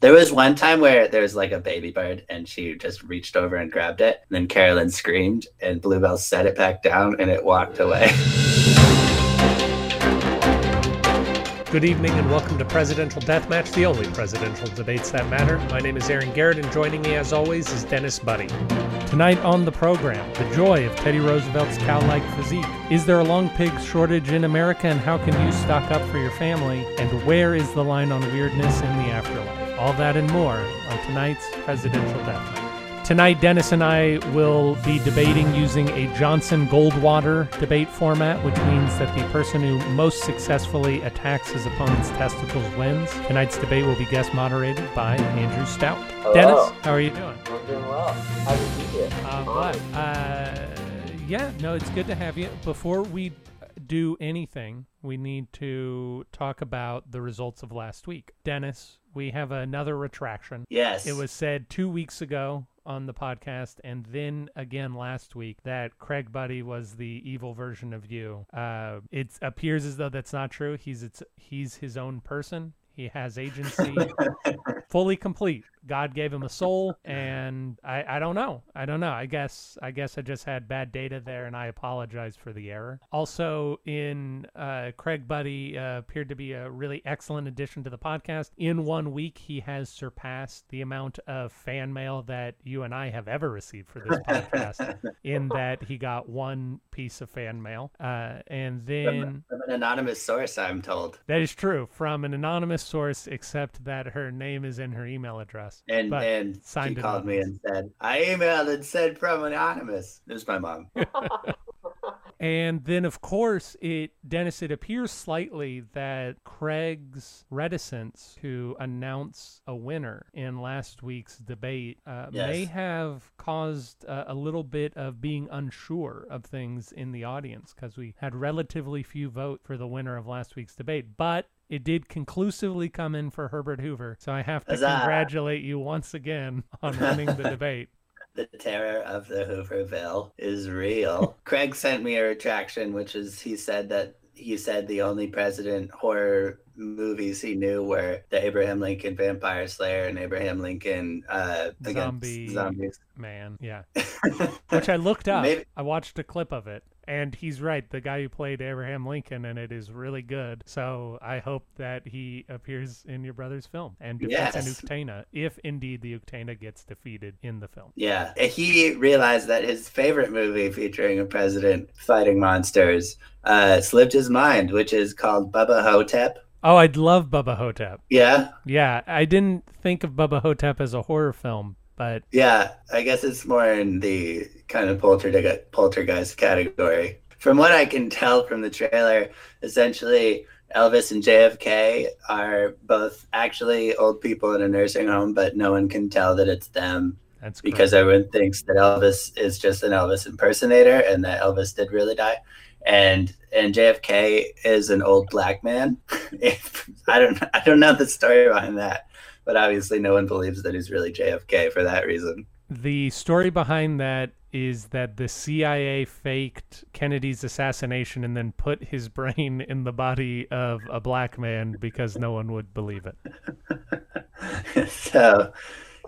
There was one time where there was like a baby bird and she just reached over and grabbed it. And then Carolyn screamed and Bluebell set it back down and it walked away. Good evening and welcome to Presidential Deathmatch, the only presidential debates that matter. My name is Aaron Garrett and joining me as always is Dennis Buddy. Tonight on the program, the joy of Teddy Roosevelt's cow-like physique. Is there a long pig shortage in America and how can you stock up for your family? And where is the line on weirdness in the afterlife? All that and more on tonight's Presidential Deathmatch. Tonight, Dennis and I will be debating using a Johnson Goldwater debate format, which means that the person who most successfully attacks his opponent's testicles wins. Tonight's debate will be guest moderated by Andrew Stout. Hello. Dennis, how are you doing? I'm doing well. How did you do? I'm. Uh, yeah, no, it's good to have you. Before we do anything, we need to talk about the results of last week. Dennis, we have another retraction. Yes. It was said two weeks ago on the podcast and then again last week that Craig Buddy was the evil version of you. Uh, it appears as though that's not true. He's it's he's his own person. He has agency, fully complete. God gave him a soul, and I, I don't know. I don't know. I guess I guess I just had bad data there, and I apologize for the error. Also, in uh, Craig Buddy uh, appeared to be a really excellent addition to the podcast. In one week, he has surpassed the amount of fan mail that you and I have ever received for this podcast. in that he got one piece of fan mail, uh, and then From an anonymous source, I'm told. that is true from an anonymous source, except that her name is in her email address. And But and she signed called me and said, I emailed and said from anonymous. It was my mom. And then, of course, it Dennis. It appears slightly that Craig's reticence to announce a winner in last week's debate uh, may have caused uh, a little bit of being unsure of things in the audience because we had relatively few vote for the winner of last week's debate, but. It did conclusively come in for Herbert Hoover, so I have to Huzzah. congratulate you once again on winning the debate. The terror of the Hooverville is real. Craig sent me a retraction, which is he said that he said the only president horror movies he knew were the Abraham Lincoln Vampire Slayer and Abraham Lincoln uh, Zombie. against zombies. Man, yeah. which I looked up. Maybe- I watched a clip of it, and he's right. The guy who played Abraham Lincoln, and it is really good. So I hope that he appears in your brother's film and defeats an Yes. Uktana, if indeed the Uktana gets defeated in the film. Yeah, he realized that his favorite movie featuring a president fighting monsters uh, slipped his mind, which is called Bubba Ho-Tep. Oh, I'd love Bubba Ho-Tep. Yeah, Yeah, I didn't think of Bubba Ho-Tep as a horror film, but yeah. I guess it's more in the kind of poltergeist, poltergeist category. From what I can tell from the trailer, essentially Elvis and JFK are both actually old people in a nursing home, but no one can tell that it's them that's because great. everyone thinks that Elvis is just an Elvis impersonator and that Elvis did really die. And and JFK is an old black man. I don't I don't know the story behind that, but obviously no one believes that he's really JFK for that reason. The story behind that is that the CIA faked Kennedy's assassination and then put his brain in the body of a black man because no one would believe it. so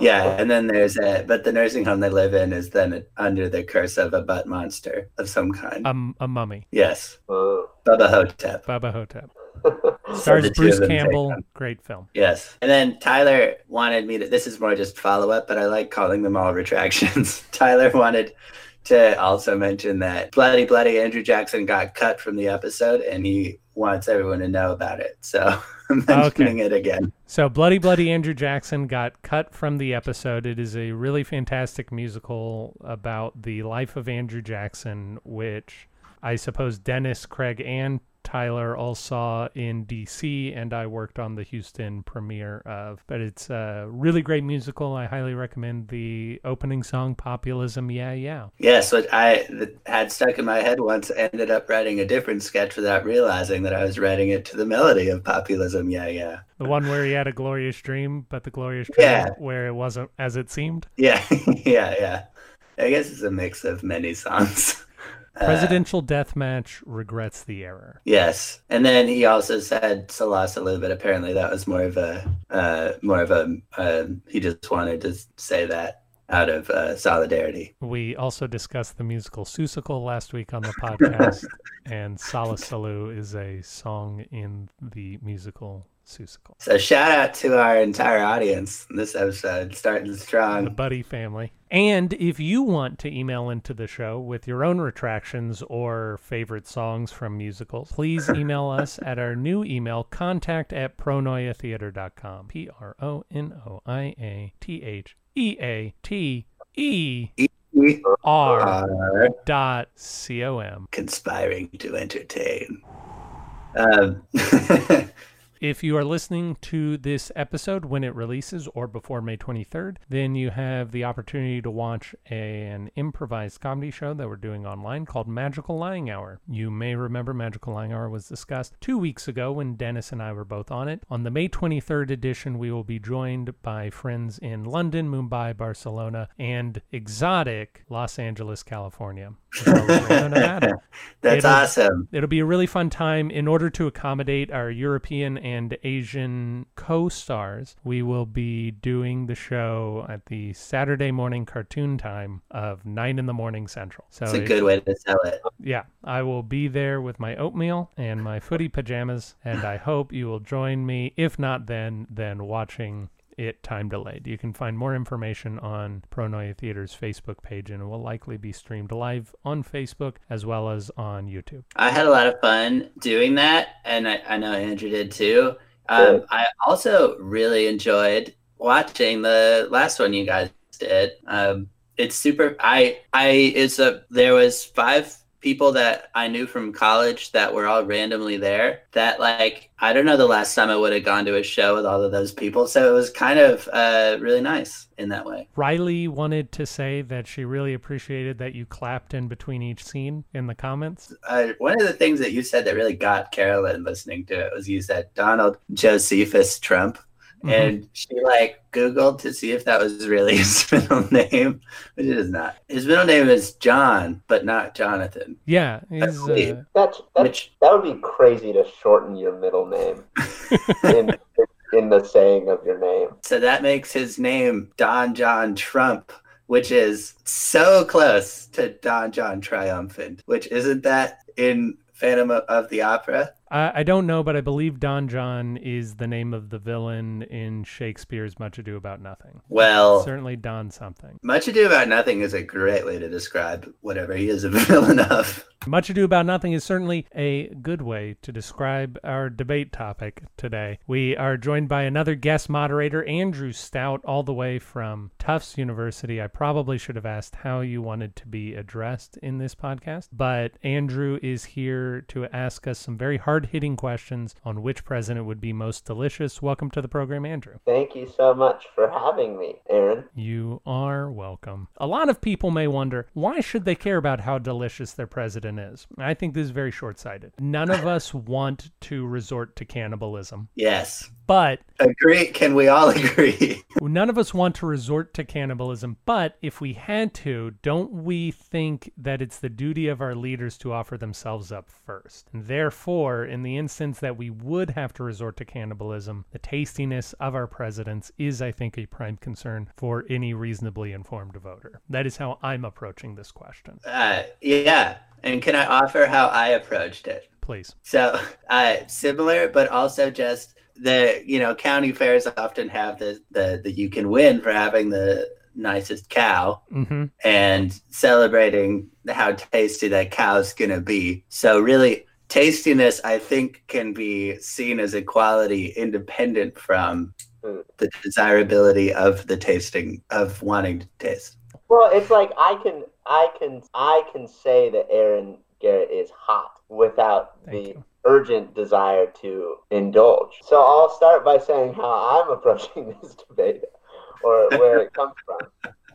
yeah, and then there's a but the nursing home they live in is then under the curse of a butt monster of some kind. Um, a mummy. yes, Oh. Bubba Ho-Tep. Baba Hotep. Stars Bruce of them take Campbell. Great film. Yes. And then Tyler wanted me to, this is more just follow up, but I like calling them all retractions. Tyler wanted to also mention that Bloody Bloody Andrew Jackson got cut from the episode and he wants everyone to know about it. So I'm mentioning it again. So, Bloody Bloody Andrew Jackson got cut from the episode. It is a really fantastic musical about the life of Andrew Jackson, which I suppose Dennis, Craig, and Tyler all saw in DC, and I worked on the Houston premiere of. But it's a really great musical. I highly recommend the opening song, Populism Yeah Yeah. Yes, what I had stuck in my head once ended up writing a different sketch without realizing that I was writing it to the melody of populism. Yeah, yeah. The one where he had a glorious dream, but the glorious dream Yeah. where it wasn't as it seemed. Yeah, yeah, yeah. I guess it's a mix of many songs. Uh, Presidential deathmatch regrets the error. Yes, and then he also said Solla Sollew, but apparently that was more of a uh, more of a uh, he just wanted to say that out of uh, solidarity. We also discussed the musical Seussical last week on the podcast, and Solla Sollew is a song in the musical Seussical. So shout out to our entire audience this episode, starting strong. The. Buddy family. And if you want to email into the show with your own retractions or favorite songs from musicals, please email us at our new email, contact at pronoiatheater.com. P R O N O I A T H E A T E We R dot C O M. conspiring to entertain. Um, If you are listening to this episode when it releases or before May 23rd, then you have the opportunity to watch an improvised comedy show that we're doing online called Magical Lying Hour. You may remember Magical Lying Hour was discussed two weeks ago when Dennis and I were both on it. On the May 23rd edition, we will be joined by friends in London, Mumbai, Barcelona, and exotic Los Angeles, California. As well as Reno, Nevada. that's It'll- awesome. It'll be a really fun time. In order to accommodate our European and Asian co stars, we will be doing the show at the Saturday morning cartoon time of 9 in the morning central. So, It's a good way to sell it. yeah, I will be there with my oatmeal and my footy pajamas, and I hope you will join me. If not, then, then watching it time delayed. You can find more information on Pronoia Theater's Facebook page, and it will likely be streamed live on Facebook as well as on YouTube. I had a lot of fun doing that, and I, I know Andrew did too. Um, I also really enjoyed watching the last one you guys did. Um, it's super. I I it's a there was five people that I knew from college that were all randomly there. That like I don't know the last time I would have gone to a show with all of those people, so it was kind of uh, really nice in that way. Riley wanted to say that she really appreciated that you clapped in between each scene in the comments. uh, one of the things that you said that really got Carolyn listening to it was you said Donald Josephus Trump, Mhm. and she like Googled to see if that was really his middle name, which it is not. His middle name is John, but not Jonathan. Yeah, he's, uh, That's, that, Which that would be crazy to shorten your middle name in, in the saying of your name. so that makes his name Don John Trump, which is so close to Don John Triumphant, which isn't that in Phantom of the Opera? I, I don't know, but I believe Don John is the name of the villain in Shakespeare's Much Ado About Nothing. Well, Certainly Don something. Much Ado About Nothing is a great way to describe whatever he is a villain of. Much Ado About Nothing is certainly a good way to describe our debate topic today. We are joined by another guest moderator, Andrew Stout, all the way from Tufts University. I probably should have asked how you wanted to be addressed in this podcast, but Andrew is here to ask us some very hard hitting questions on which president would be most delicious. Welcome to the program, Andrew. Thank you so much for having me, Aaron. You are welcome. A lot of people may wonder why should they care about how delicious their president is? I think this is very short-sighted. None of us want to resort to cannibalism, Yes. but Agree. Can we all agree? none of us want to resort to cannibalism, but if we had to, don't we think that it's the duty of our leaders to offer themselves up first? And therefore, in the instance that we would have to resort to cannibalism, the tastiness of our presidents is, I think, a prime concern for any reasonably informed voter. That is how I'm approaching this question. Uh, yeah. And can I offer how I approached it? Please. So, uh, similar, but also just the you know county fairs often have the the the you can win for having the nicest cow Mm-hmm. and celebrating how tasty that cow's gonna be. So really, tastiness I think can be seen as a quality independent from Mm. the desirability of the tasting of wanting to taste. Well, it's like I can, I can, I can say that Aaron Garrett is hot without Thank the you. urgent desire to indulge. So I'll start by saying how I'm approaching this debate, or where it comes from,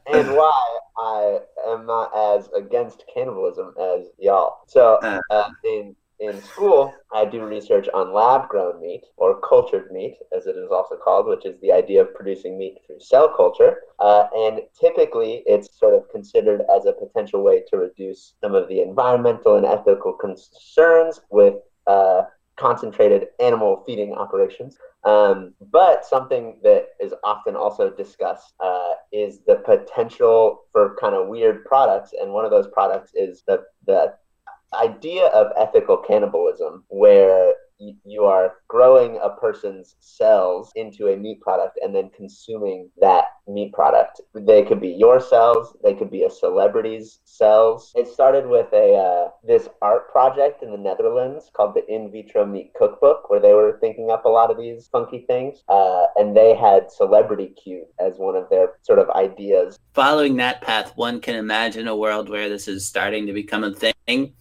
and why I am not as against cannibalism as y'all. So Uh. uh, in in school, I do research on lab grown meat or cultured meat, as it is also called, which is the idea of producing meat through cell culture. Uh, and typically, it's sort of considered as a potential way to reduce some of the environmental and ethical concerns with uh, concentrated animal feeding operations. Um, but something that is often also discussed uh, is the potential for kind of weird products. And one of those products is the, the idea of ethical cannibalism, where you are growing a person's cells into a meat product and then consuming that meat product. They could be your cells, they could be a celebrity's cells. It started with a uh, this art project in the Netherlands called the In Vitro Meat Cookbook, where they were thinking up a lot of these funky things, uh, and they had celebrity cute as one of their sort of ideas. Following that path, one can imagine a world where this is starting to become a thing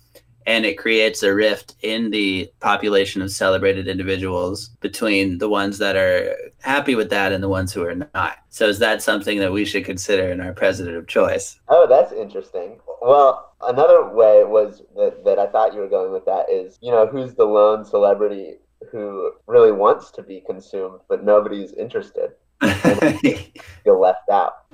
and it creates a rift in the population of celebrated individuals between the ones that are happy with that and the ones who are not. So is that something that we should consider in our president of choice? Oh, that's interesting. Well, another way was that, that I thought you were going with that is, you know, who's the lone celebrity who really wants to be consumed, but nobody's interested? Feel left out.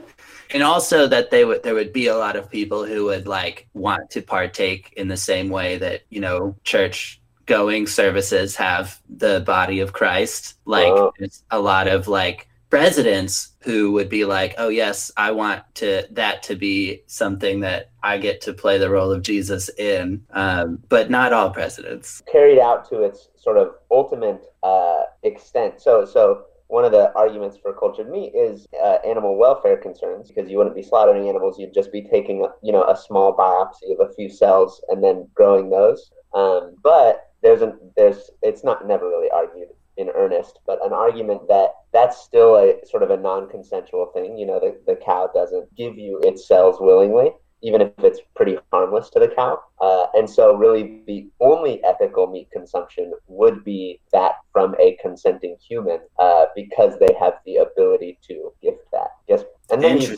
And also that they would there would be a lot of people who would like want to partake in the same way that you know church going services have the body of christ. Like it's a lot of like presidents who would be like oh yes i want to that to be something that i get to play the role of jesus in. Um, but not all presidents. Carried out to its sort of ultimate uh, extent. So so one of the arguments for cultured meat is uh, animal welfare concerns because you wouldn't be slaughtering animals you'd just be taking you know a small biopsy of a few cells and then growing those. Um, but there's a there's it's not never really argued in earnest but an argument that that's still a sort of a non-consensual thing you know the, the cow doesn't give you its cells willingly even if it's pretty harmless to the cow. Uh, and so, really, the only ethical meat consumption would be that from a consenting human uh, because they have the ability to gift that. Yes. And then you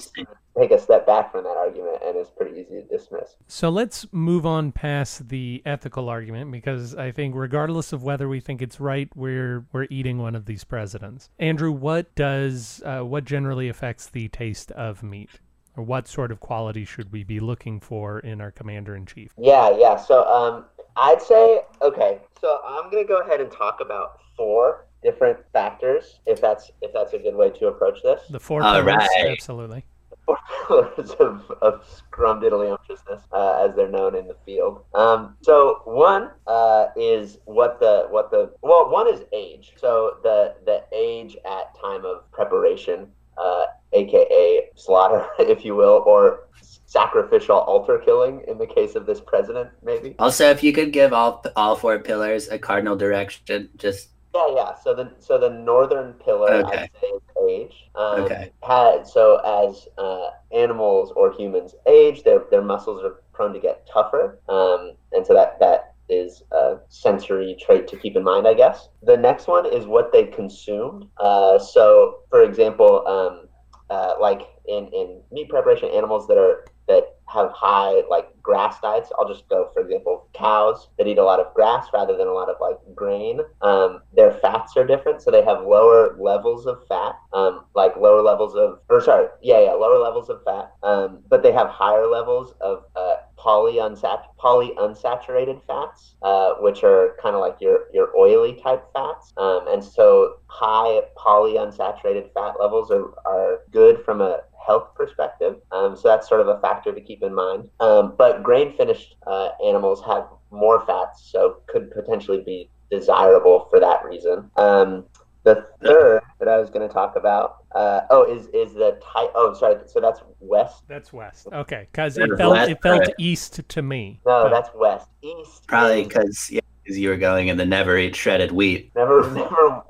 take a step back from that argument, and it's pretty easy to dismiss. So let's move on past the ethical argument because I think, regardless of whether we think it's right, we're we're eating one of these presidents. Andrew, what does uh, what generally affects the taste of meat? Or what sort of quality should we be looking for in our commander in chief? Yeah, yeah. So um, I'd say okay. So I'm gonna go ahead and talk about four different factors, if that's if that's a good way to approach this. The four All pillars, right. absolutely. Four pillars of, of scrumdiddlyumptiousness, uh, as they're known in the field. Um, so one uh, is what the what the well one is age. So the the age at time of preparation uh, aka slaughter, if you will, or sacrificial altar killing in the case of this president, maybe. Also, if you could give all all four pillars a cardinal direction, just yeah, yeah. So the so the northern pillar, okay. I'd say, is age. Um, okay. Had, so as uh, animals or humans age, their their muscles are prone to get tougher, um, and so that that is a sensory trait to keep in mind, I guess. The next one is what they consumed. Uh, so, for example, um, uh, like in, in meat preparation, animals that are that have high like grass diets. I'll just go for example, cows that eat a lot of grass rather than a lot of like grain. Um, their fats are different, so they have lower levels of fat, um, like lower levels of, or sorry, yeah, yeah, lower levels of fat, um, but they have higher levels of uh, polyunsat- polyunsaturated fats, uh, which are kind of like your, your oily type fats. Um, and so high polyunsaturated fat levels are, are good from a health perspective. Um, so that's sort of a factor to keep in mind. Um, but grain finished uh, animals have more fats, so could potentially be desirable for that reason. Um, the third that I was going to talk about, uh, oh, is is the type. Oh, sorry. So that's west. That's west. Okay, because it felt west, it felt right. east to me. No, that's west. East. Probably because yeah, because you were going in the never eat shredded wheat. Never, never,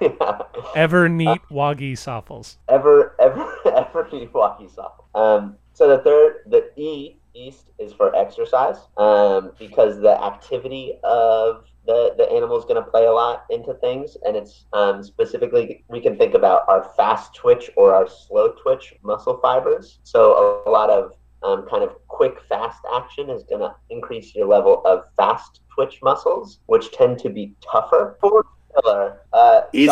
yeah. ever neat waggy soffles. Ever, ever, ever neat waggy soffles. Um, so the third, the E east is for exercise, um, because the activity of the, the animal is going to play a lot into things. And it's um, specifically, we can think about our fast twitch or our slow twitch muscle fibers. So a, a lot of um, kind of quick, fast action is going to increase your level of fast twitch muscles, which tend to be tougher. Pillar. Uh, so this,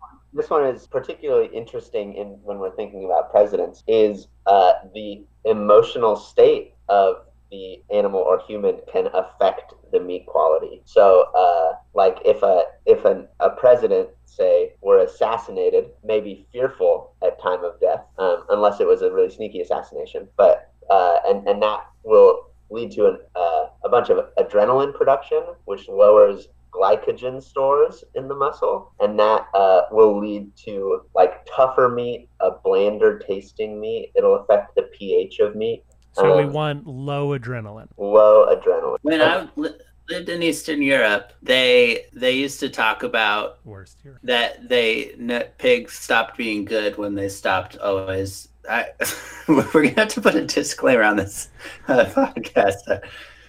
one, this one is particularly interesting in when we're thinking about presidents. Is uh, the emotional state of the animal or human can affect the meat quality. So, uh, like if a if an, a president say were assassinated, may be fearful at time of death, um, unless it was a really sneaky assassination. But uh, and and that will lead to an, uh, a bunch of adrenaline production, which lowers glycogen stores in the muscle, and that uh, will lead to like tougher meat, a blander tasting meat. It'll affect the pH of meat, So we want low adrenaline. low adrenaline. When I li- lived in Eastern Europe, they they used to talk about Worst here. that they n- pigs stopped being good when they stopped always. I, we're gonna have to put a disclaimer on this uh, podcast uh,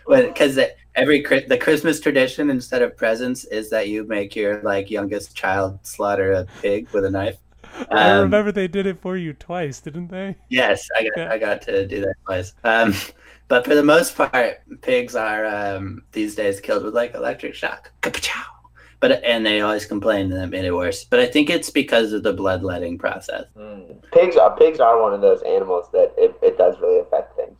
because every the Christmas tradition instead of presents is that you make your like youngest child slaughter a pig with a knife. I Um, remember they did it for you twice, didn't they? Yes, I got Yeah. I got to do that twice. Um, but for the most part, pigs are um, these days killed with like electric shock. Ka-pa-chow. But and they always complain and that made it worse. But I think it's because of the bloodletting process. Mm. Pigs are pigs are one of those animals that it, it does really affect things.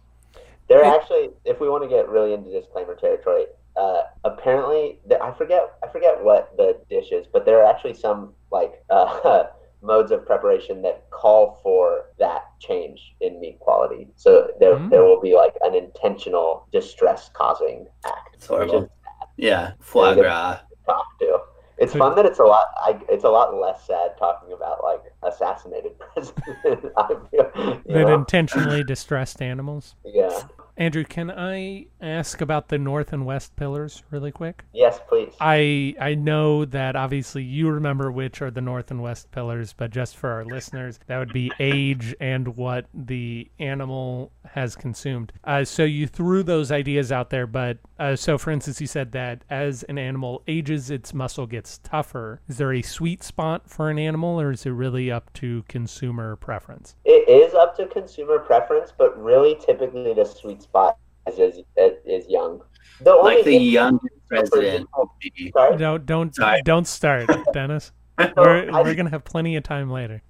They're Yeah. actually, if we want to get really into disclaimer territory, uh, apparently the, I forget I forget what the dish is, but there are actually some like uh, modes of preparation that call for that change in meat quality. So there Mm. there will be like an intentional distress causing act. It's horrible. Yeah, foie gras. talk to. It's fun that it's a lot. I, it's a lot less sad talking about like assassinated president. I feel, you know? intentionally distressed animals. yeah. Andrew, can I ask about the north and west pillars really quick? Yes, please. I I know that obviously you remember which are the north and west pillars, but just for our listeners, that would be age and what the animal has consumed. Uh, so you threw those ideas out there, but uh, so for instance, you said that as an animal ages, its muscle gets tougher. Is there a sweet spot for an animal, or is it really up to consumer preference? It is up to consumer preference, but really, typically, the sweet spot is is, is young. The only Like the young president example- would Sorry. No, don't Sorry. don't start, Dennis. So We're I, we're gonna have plenty of time later.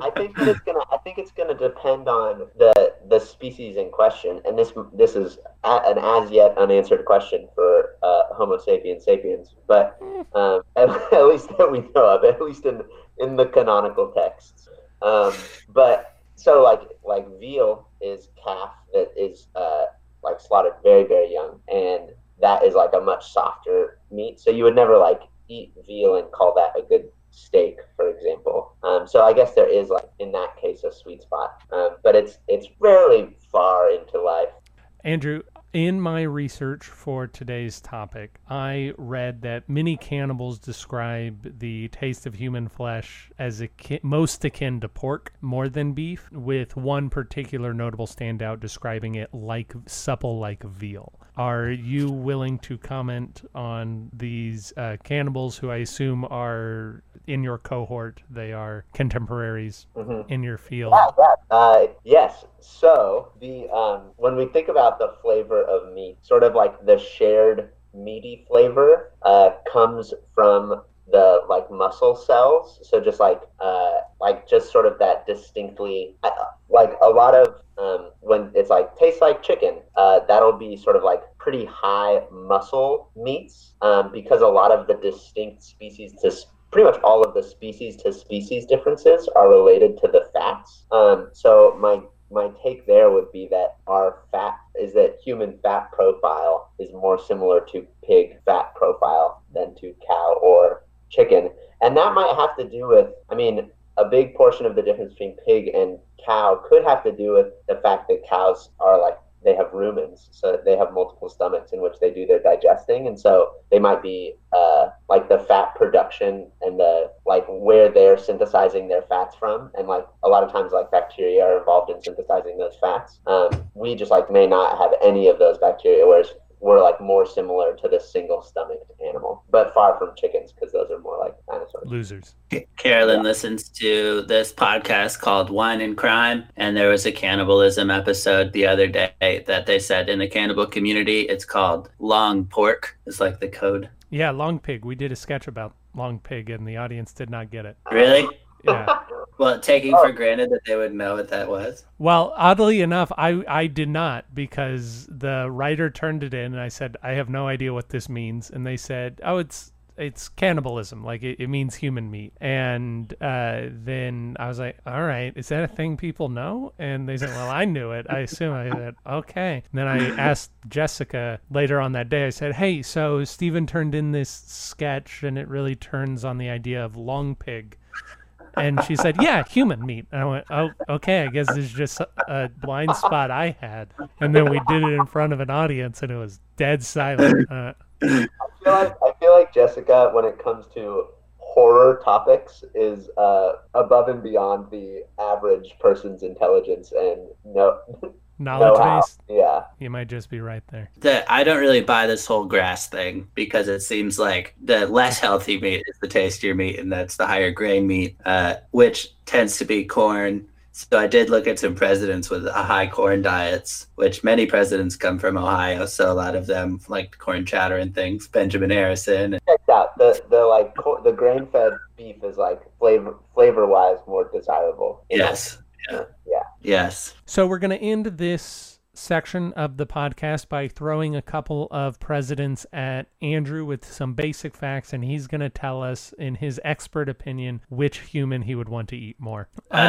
I think it's gonna. I think it's gonna depend on the the species in question, and this this is a, an as yet unanswered question for uh, Homo sapiens sapiens, but um, at, at least that we know of, at least in in the canonical texts. Um, but so like like veal is calf that is uh, like slaughtered very very young, and that is like a much softer meat. So you would never like eat veal and call that a good steak, for example. Um, so I guess there is like in that case a sweet spot, um, but it's it's rarely far into life. Andrew, in my research for today's topic, I read that many cannibals describe the taste of human flesh as akin, most akin to pork more than beef, with one particular notable standout describing it like supple like veal. Are you willing to comment on these uh, cannibals who I assume are in your cohort? They are contemporaries Mhm. in your field. Yeah, yeah. Uh, yes. So the um, when we think about the flavor of meat, sort of like the shared meaty flavor uh, comes from the like muscle cells. So just like uh, like just sort of that distinctly like a lot of um, when it's like tastes like chicken. Uh, that'll be sort of like pretty high muscle meats um, because a lot of the distinct species to pretty much all of the species to species differences are related to the fats. Um, so my my take there would be that our fat is that human fat profile is more similar to pig fat profile than to cow or chicken, and that might have to do with. I mean, a big portion of the difference between pig and cow could have to do with the fact that cows are like they have rumens, so they have multiple stomachs in which they do their digesting, and so they might be uh, like the fat production and the like where they're synthesizing their fats from, and like a lot of times like bacteria are involved in synthesizing those fats. Um, we just like may not have any of those bacteria, whereas we're like more similar to the single stomached animal, but far from chickens because those are more like dinosaurs. Losers. Carolyn listens to this podcast called Wine and Crime, and there was a cannibalism episode the other day that they said in the cannibal community it's called long pork is like the code. Yeah, Long Pig. We did a sketch about Long Pig, and the audience did not get it. Really? Yeah. Well, taking for granted that they would know what that was. Well, oddly enough, I I did not because the writer turned it in, and I said I have no idea what this means, and they said, oh, it's it's cannibalism, like it, it means human meat. And uh, then I was like, all right, is that a thing people know? And they said, well, I knew it. I assume I said, okay. And then I asked Jessica later on that day. I said, hey, so Steven turned in this sketch, and it really turns on the idea of long pig. And she said, "Yeah, human meat." And I went, "Oh, okay. I guess it's just a blind spot I had." And then we did it in front of an audience, and it was dead silent. Uh, I feel like I feel like Jessica, when it comes to horror topics, is uh, above and beyond the average person's intelligence and no knowledge know-how. base. Yeah, You might just be right there. The, I don't really buy this whole grass thing because it seems like the less healthy meat is the tastier meat, and that's the higher grain meat, uh, which tends to be corn. So I did look at some presidents with a high corn diets, which many presidents come from Ohio, so a lot of them like corn chowder and things. Benjamin Harrison. checked out the the like co- the grain fed beef is like flavor flavor wise more desirable. you know? Yes. Yeah. Yeah. Yes. So we're going to end this section of the podcast by throwing a couple of presidents at Andrew with some basic facts, and he's going to tell us, in his expert opinion, which human he would want to eat more. I'm,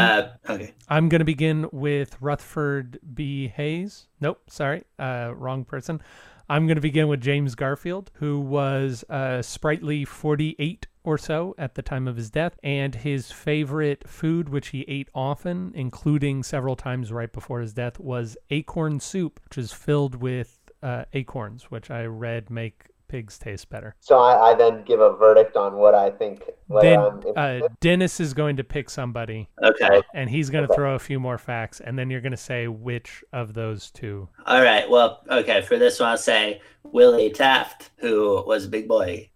Uh, okay. I'm going to begin with Rutherford B. Hayes. Nope, sorry, uh, wrong person. I'm going to begin with James Garfield, who was uh, sprightly 48 or so at the time of his death, and his favorite food, which he ate often, including several times right before his death, was acorn soup, which is filled with uh, acorns, which I read make pigs taste better. So I, I then give a verdict on what I think. Then uh. Dennis is going to pick somebody, Okay. and he's going to Okay. throw a few more facts, and then you're going to say which of those two All right. Well, okay. For this one, I'll say Willie Taft, who was a big boy,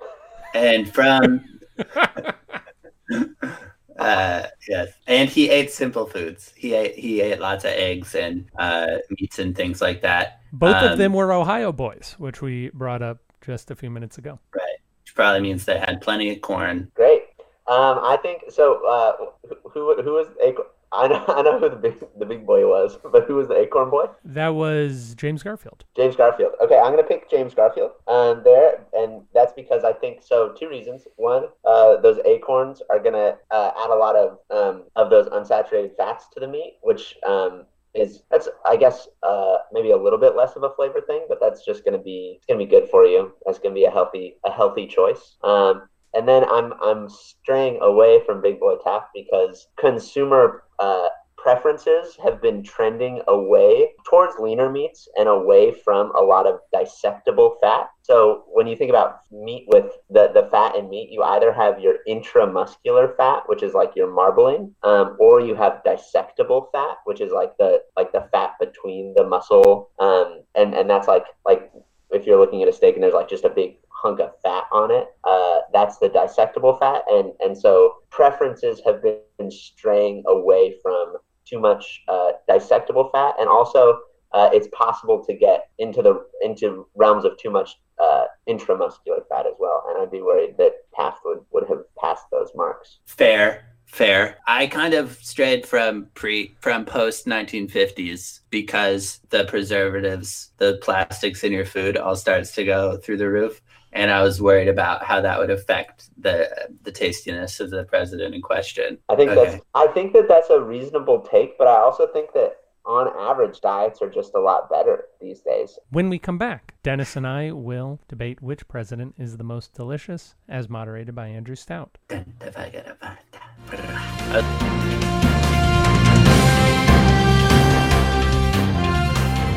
and from uh, yes, and he ate simple foods. He ate he ate lots of eggs and uh, meats and things like that. Both of Um, them were Ohio boys, which we brought up just a few minutes ago. Right, which probably means they had plenty of corn. Great. Um, I think so. Uh, who who was Acorn? I know I know who the big the big boy was, but who was the Acorn boy? That was James Garfield. James Garfield. Okay, I'm gonna pick James Garfield. Um, there, and that's because I think so. Two reasons. One, uh, those acorns are gonna uh, add a lot of um, of those unsaturated fats to the meat, which um, is that's I guess uh, maybe a little bit less of a flavor thing, but that's just gonna be it's gonna be good for you. That's gonna be a healthy a healthy choice. Um, and then I'm I'm straying away from Big Boy Taft because consumer uh, preferences have been trending away towards leaner meats and away from a lot of dissectable fat. So when you think about meat with the, the fat in meat, you either have your intramuscular fat, which is like your marbling, um, or you have dissectable fat, which is like the like the fat between the muscle, um, and and that's like like if you're looking at a steak and there's like just a big hunk of fat on it, uh, that's the dissectable fat, and and so preferences have been straying away from too much uh, dissectable fat, and also uh, it's possible to get into the into realms of too much uh, intramuscular fat as well, and I'd be worried that Taft would, would have passed those marks. Fair, fair. I kind of strayed from pre from post 1950s because the preservatives, the plastics in your food, all starts to go through the roof, and I was worried about how that would affect the the tastiness of the president in question. I think Okay. that's I think that that's a reasonable take, but I also think that on average diets are just a lot better these days. When we come back, Dennis and I will debate which president is the most delicious, as moderated by Andrew Stout. Dun, da, ba, ga, da, ba, da.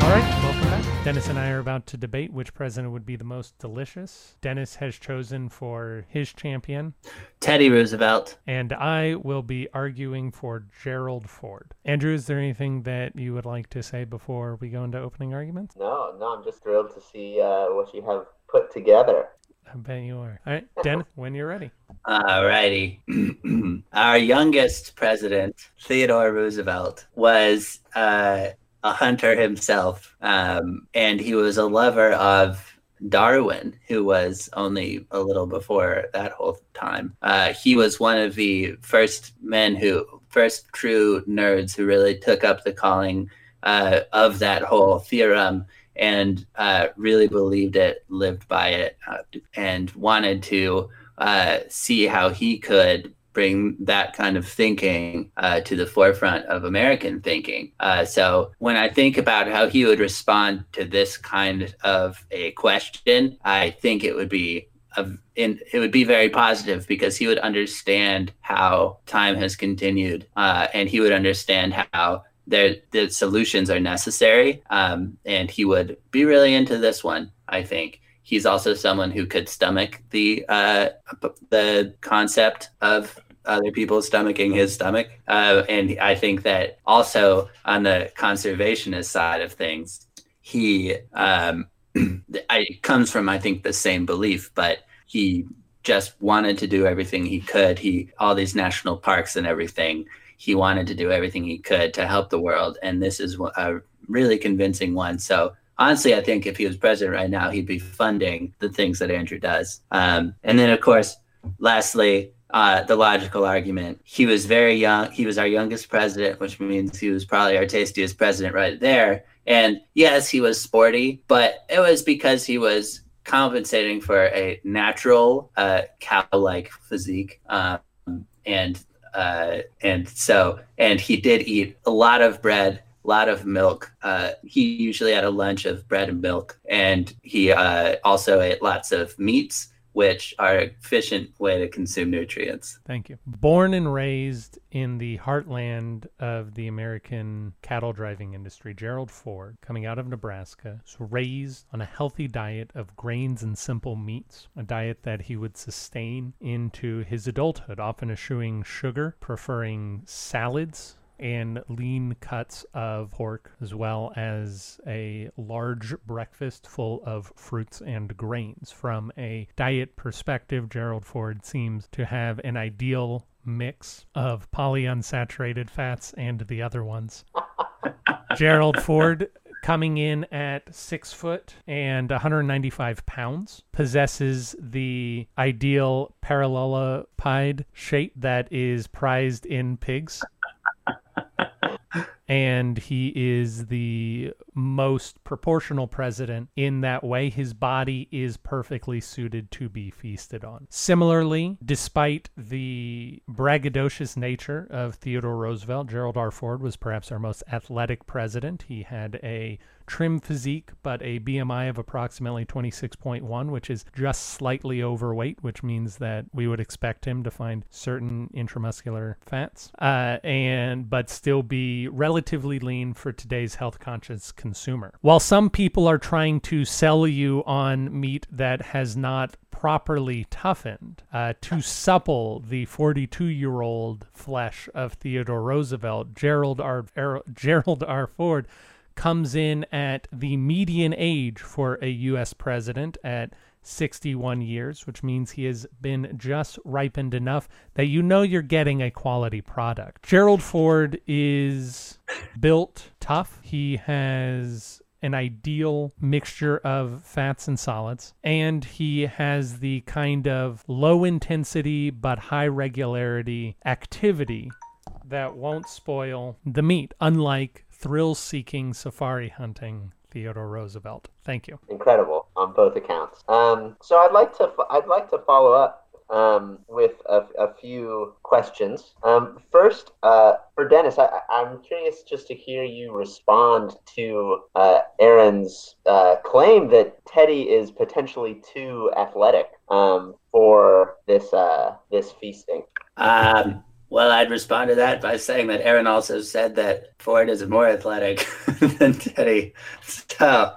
All right, welcome back. Dennis and I are about to debate which president would be the most delicious. Dennis has chosen for his champion, Teddy Roosevelt. and I will be arguing for Gerald Ford. Andrew, is there anything that you would like to say before we go into opening arguments? No, no, I'm just thrilled to see uh, what you have put together. I bet you are. All right, Dennis, when you're ready. All righty. Our youngest president, Theodore Roosevelt, was uh, a hunter himself, um, and he was a lover of Darwin, who was only a little before that whole time. Uh, he was one of the first men who, first true nerds who really took up the calling uh, of that whole theorem and uh, really believed it, lived by it, uh, and wanted to uh, see how he could bring that kind of thinking uh, to the forefront of American thinking. Uh, so when I think about how he would respond to this kind of a question, I think it would be in, it would be very positive because he would understand how time has continued, uh, and he would understand how there the solutions are necessary, um, and he would be really into this one. I think he's also someone who could stomach the uh, the concept of other people stomaching his stomach. Uh, and I think that also on the conservationist side of things, he um, comes from I think the same belief, but he just wanted to do everything he could. He all these national parks and everything. He wanted to do everything he could to help the world, and this is a really convincing one. So honestly, I think if he was president right now, he'd be funding the things that Andrew does. Um, and then, of course, lastly, uh, the logical argument. He was very young. He was our youngest president, which means he was probably our tastiest president right there. And yes, he was sporty, but it was because he was compensating for a natural uh, cow-like physique, um, and uh, and so and he did eat a lot of bread, lot of milk. Uh, he usually had a lunch of bread and milk, and he uh, also ate lots of meats which are an efficient way to consume nutrients. Thank you. Born and raised in the heartland of the American cattle driving industry, Gerald Ford, coming out of Nebraska, was raised on a healthy diet of grains and simple meats, a diet that he would sustain into his adulthood, often eschewing sugar, preferring salads and lean cuts of pork, as well as a large breakfast full of fruits and grains. From a diet perspective, Gerald Ford seems to have an ideal mix of polyunsaturated fats and the other ones. Gerald Ford coming in at six foot and 195 pounds, possesses the ideal parallelepiped shape that is prized in pigs and he is the most proportional president in that way. His body is perfectly suited to be feasted on. Similarly, despite the braggadocious nature of Theodore Roosevelt, Gerald R. Ford was perhaps our most athletic president. He had a trim physique, but a BMI of approximately 26.1, which is just slightly overweight, which means that we would expect him to find certain intramuscular fats, uh, and but still be relatively lean for today's health conscious consumer. While some people are trying to sell you on meat that has not properly toughened uh, to supple the 42 year old flesh of Theodore Roosevelt, Gerald R. Gerald R. Ford comes in at the median age for a U.S. president at 61 years, which means he has been just ripened enough that you know you're getting a quality product. Gerald Ford is built tough. He has an ideal mixture of fats and solids, and he has the kind of low intensity but high regularity activity that won't spoil the meat, unlike thrill seeking safari hunting Theodore Roosevelt. Thank you. Incredible on both accounts. Um, so I'd like to I'd like to follow up um, with a, a, few questions. Um, first, uh, for Dennis, I, am curious just to hear you respond to uh, Aaron's uh, claim that Teddy is potentially too athletic um, for this uh, this feasting. Um, well, I'd respond to that by saying that Aaron also said that Ford is more athletic than Teddy. So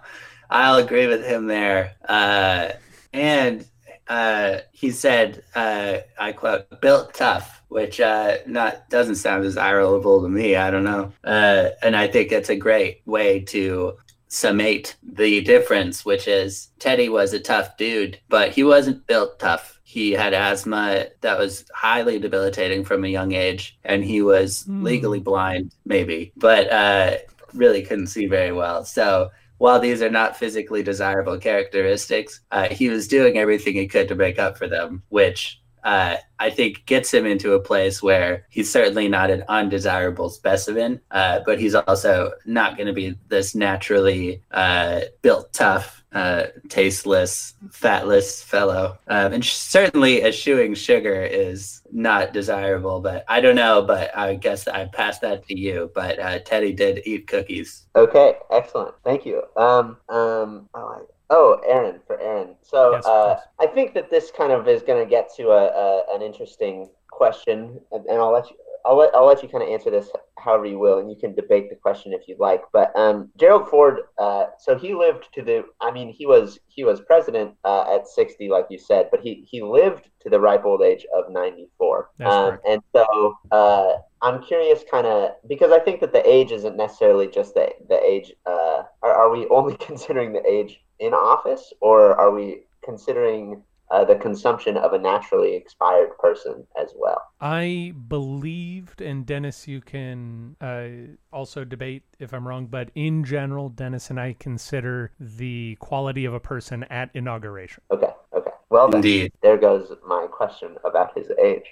I'll agree with him there. Uh, and uh, he said, uh, I quote, built tough, which uh, not doesn't sound desirable to me. I don't know. Uh, and I think that's a great way to summate the difference, which is Teddy was a tough dude, but he wasn't built tough. He had asthma that was highly debilitating from a young age, and he was Hmm. legally blind, maybe, but uh, really couldn't see very well. So while these are not physically desirable characteristics, uh, he was doing everything he could to make up for them, which uh, I think gets him into a place where he's certainly not an undesirable specimen, uh, but he's also not going to be this naturally uh, built tough, uh, tasteless, fatless fellow. Um, and sh- certainly eschewing sugar is not desirable, but I don't know, but I guess I pass that to you. But uh, Teddy did eat cookies. Okay, excellent. Thank you. Um, um, oh, oh, Aaron, for Aaron. So Yes, uh. I think that this kind of is going to get to a, a an interesting question, and, and I'll let you. I'll let, I'll let you kind of answer this however you will, and you can debate the question if you'd like. But um, Gerald Ford, uh, so he lived to the. I mean, he was he was president uh, at sixty, like you said, but he he lived to the ripe old age of ninety four. Um, and so uh, I'm curious, kind of, because I think that the age isn't necessarily just the the age. Uh, are, are we only considering the age in office, or are we considering uh, the consumption of a naturally expired person as well? I believed, and Dennis, you can uh, also debate if I'm wrong, but in general, Dennis and I consider the quality of a person at inauguration. Okay, okay. Well, then, Indeed. there goes my question about his age.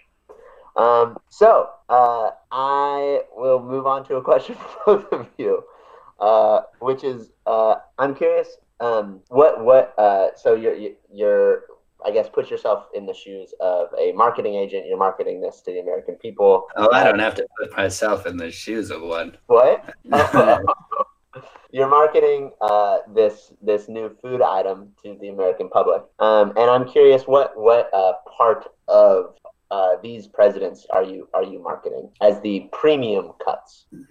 Um, so uh, I will move on to a question for both of you, uh, which is uh, I'm curious. Um, what what? Uh, so you're you're I guess put yourself in the shoes of a marketing agent. You're marketing this to the American people. Oh, I don't have to put myself in the shoes of one. What? You're marketing uh, this this new food item to the American public, um, and I'm curious what what uh, part of uh, these presidents are you are you marketing as the premium cuts?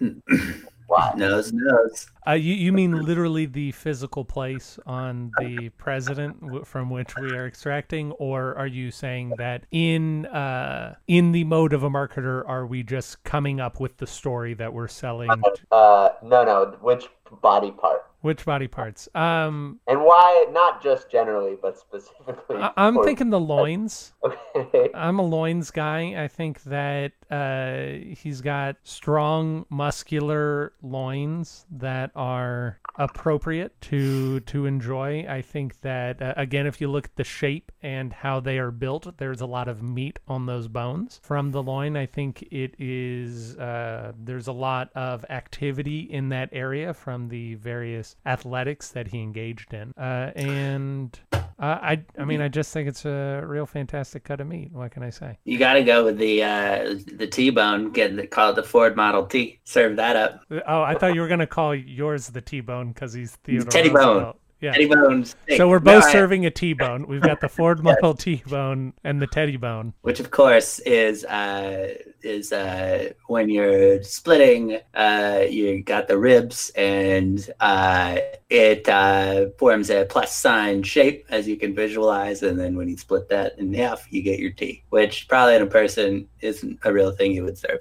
Why? nose, nose. Uh, you, you mean literally the physical place on the president w- from which we are extracting, or are you saying that in uh, in the mode of a marketer, are we just coming up with the story that we're selling? Uh, no, no. Which body part? Which body parts? Um, And why? Not just generally, but specifically. I- I'm for- thinking the loins. Okay. I'm a loins guy. I think that uh, he's got strong, muscular loins that are appropriate to to enjoy. I think that uh, again, if you look at the shape and how they are built, there's a lot of meat on those bones from the loin. I think it is uh, there's a lot of activity in that area from the various athletics that he engaged in, uh, and. Uh, I I mean I just think it's a real fantastic cut of meat. What can I say? You got to go with the uh, the T-bone. Get the, call it the Ford Model T. Serve that up. Oh, I thought you were gonna call yours the T-bone because he's Theodore Teddy Bone. Yeah. T-bone. steak. So we're both I- serving a T-bone. We've got the Ford Model T-bone and the Teddy Bone. which of course is uh, is uh, when you're splitting, uh, you got the ribs, and uh, it uh, forms a plus sign shape as you can visualize, and then when you split that in half, you get your T, which probably in a person isn't a real thing you would serve.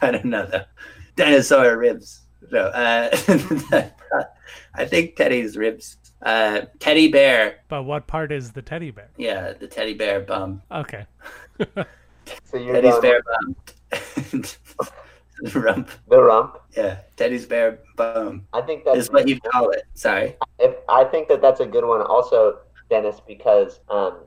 Don't know though. Dinosaur ribs. No, uh, I think Teddy's ribs. Uh, teddy bear. But what part is the teddy bear? Yeah, the teddy bear bum. Okay. So you're Teddy's going bear bum. the Rump. the rump. Yeah, Teddy's bear bum I think that's is what you call it. Sorry. if I think that that's a good one. Also, Dennis, because um,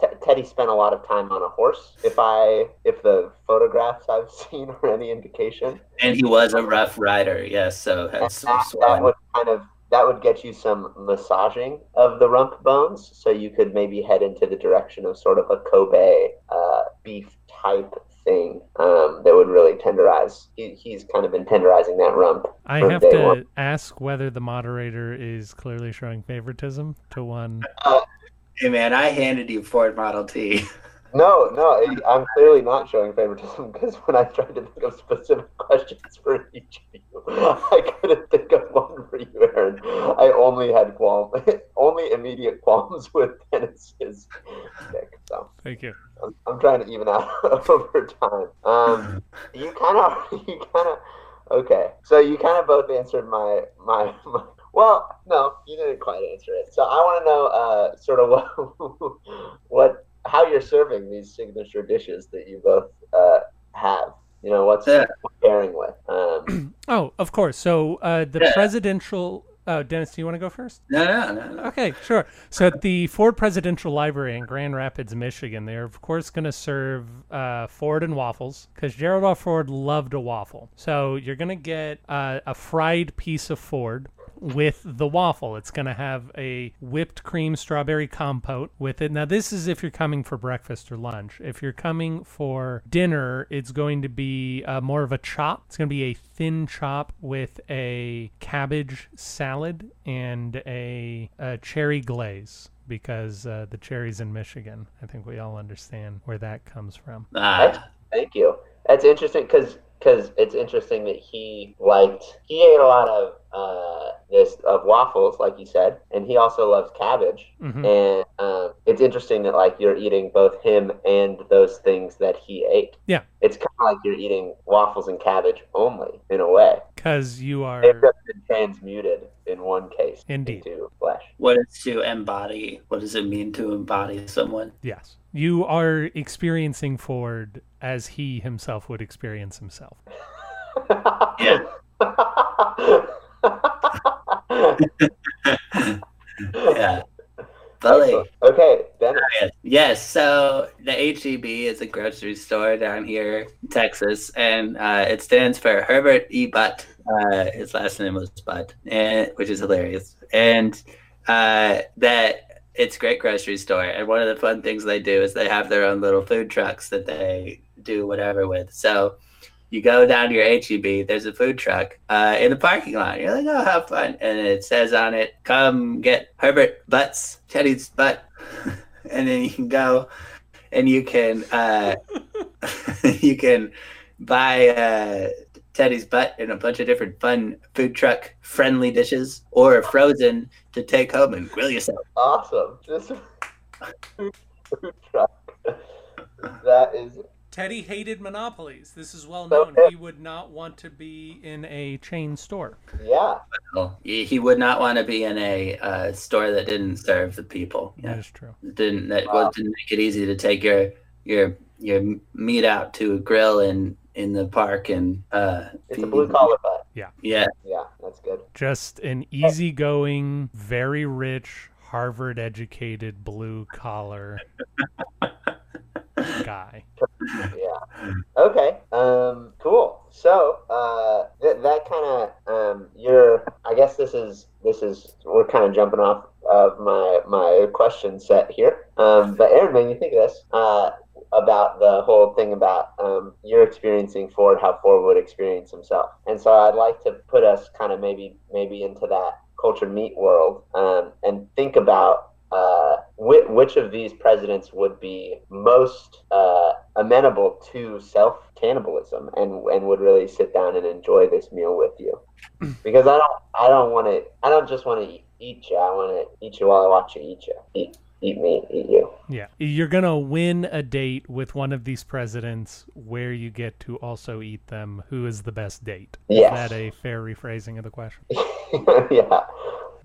T- Teddy spent a lot of time on a horse. If I, if the photographs I've seen are any indication, And he was a rough rider. Yes, so and that's that, that would kind of that would get you some massaging of the rump bones, so you could maybe head into the direction of sort of a Kobe uh, beef type thing um, that would really tenderize. He, he's kind of been tenderizing that rump. I have to one. ask whether the moderator is clearly showing favoritism to one. Hey man, I handed you Ford Model T. No, no, I'm clearly not showing favoritism because when I tried to think of specific questions for each of you, I couldn't think of one for you, Aaron. I only had qualm, only immediate qualms with Dennis's pick. So Thank you. I'm, I'm trying to even out over time. Um, you kind of, you kind of Okay, so you kind of both answered my my. my well, no, you didn't quite answer it. So I want to know, uh, sort of what, what, how you're serving these signature dishes that you both uh, have. You know, what's Yeah. pairing with? Um, Oh, of course. So uh, the Yeah. presidential. Uh, Dennis, do you want to go first? No, no, no, no. Okay, sure. So at the Ford Presidential Library in Grand Rapids, Michigan, they're of course going to serve uh, Ford and waffles because Gerald R. Ford loved a waffle. So you're going to get uh, a fried piece of Ford with the waffle. It's going to have a whipped cream strawberry compote with it. Now, this is if you're coming for breakfast or lunch. If you're coming for dinner, it's going to be uh, more of a chop. It's going to be a thin chop with a cabbage salad and a, a cherry glaze. Because uh, the cherries in Michigan, I think we all understand where that comes from. Ah, thank you. That's interesting because because it's interesting that he liked he ate a lot of uh, this of waffles, like you said, and he also loves cabbage. hmm And um, it's interesting that like you're eating both him and those things that he ate. Yeah. It's kind of like you're eating waffles and cabbage only in a way. Because you are. They've just been transmuted in one case Indeed. into flesh. what is to embody? What does it mean to embody someone? Yes. You are experiencing Ford as he himself would experience himself. Yeah. Yeah. Bully. Okay, Dennis. Yes, so the HEB is a grocery store down here in Texas, and uh, it stands for Herbert E. Butt. Uh, his last name was Butt, and, which is hilarious. And uh, that it's a great grocery store. And one of the fun things they do is they have their own little food trucks that they do whatever with. So you go down to your HEB, there's a food truck uh, in the parking lot. You're like, oh, have fun. And it says on it, come get Herbert Butts, Teddy's butt. and then you can go and you can uh, you can buy uh, Teddy's butt and a bunch of different fun food truck friendly dishes or frozen to take home and grill yourself. Awesome. This food truck. That is Teddy hated monopolies. This is well known. known. He would not want to be in a chain store. yeah. Well, he he would not want to be in a uh, store that didn't serve the people. That Yeah, is true. didn't that Wow. didn't make it easy to take your your your meat out to a grill in in the park and uh, It's a blue collar butt. Yeah. Yeah, Yeah, that's good. Just an easygoing, very rich, Harvard educated, blue collar guy. Yeah. Okay. Um. Cool. So, uh, th- that kind of um, you're. I guess this is this is we're kind of jumping off of my my question set here. Um. But Aaron, man, you think of this uh about the whole thing about um you're experiencing Ford, how Ford would experience himself, and so I'd like to put us kind of maybe maybe into that culture meat world um, and think about uh, which, which of these presidents would be most uh, amenable to self cannibalism and and would really sit down and enjoy this meal with you? Because I don't I don't want to I don't just want to eat, eat you. I want to eat you while I watch you eat you. Eat eat me, eat you. Yeah. You're going to win a date with one of these presidents where you get to also eat them. Who is the best date? Yes. Is that a fair rephrasing of the question? yeah.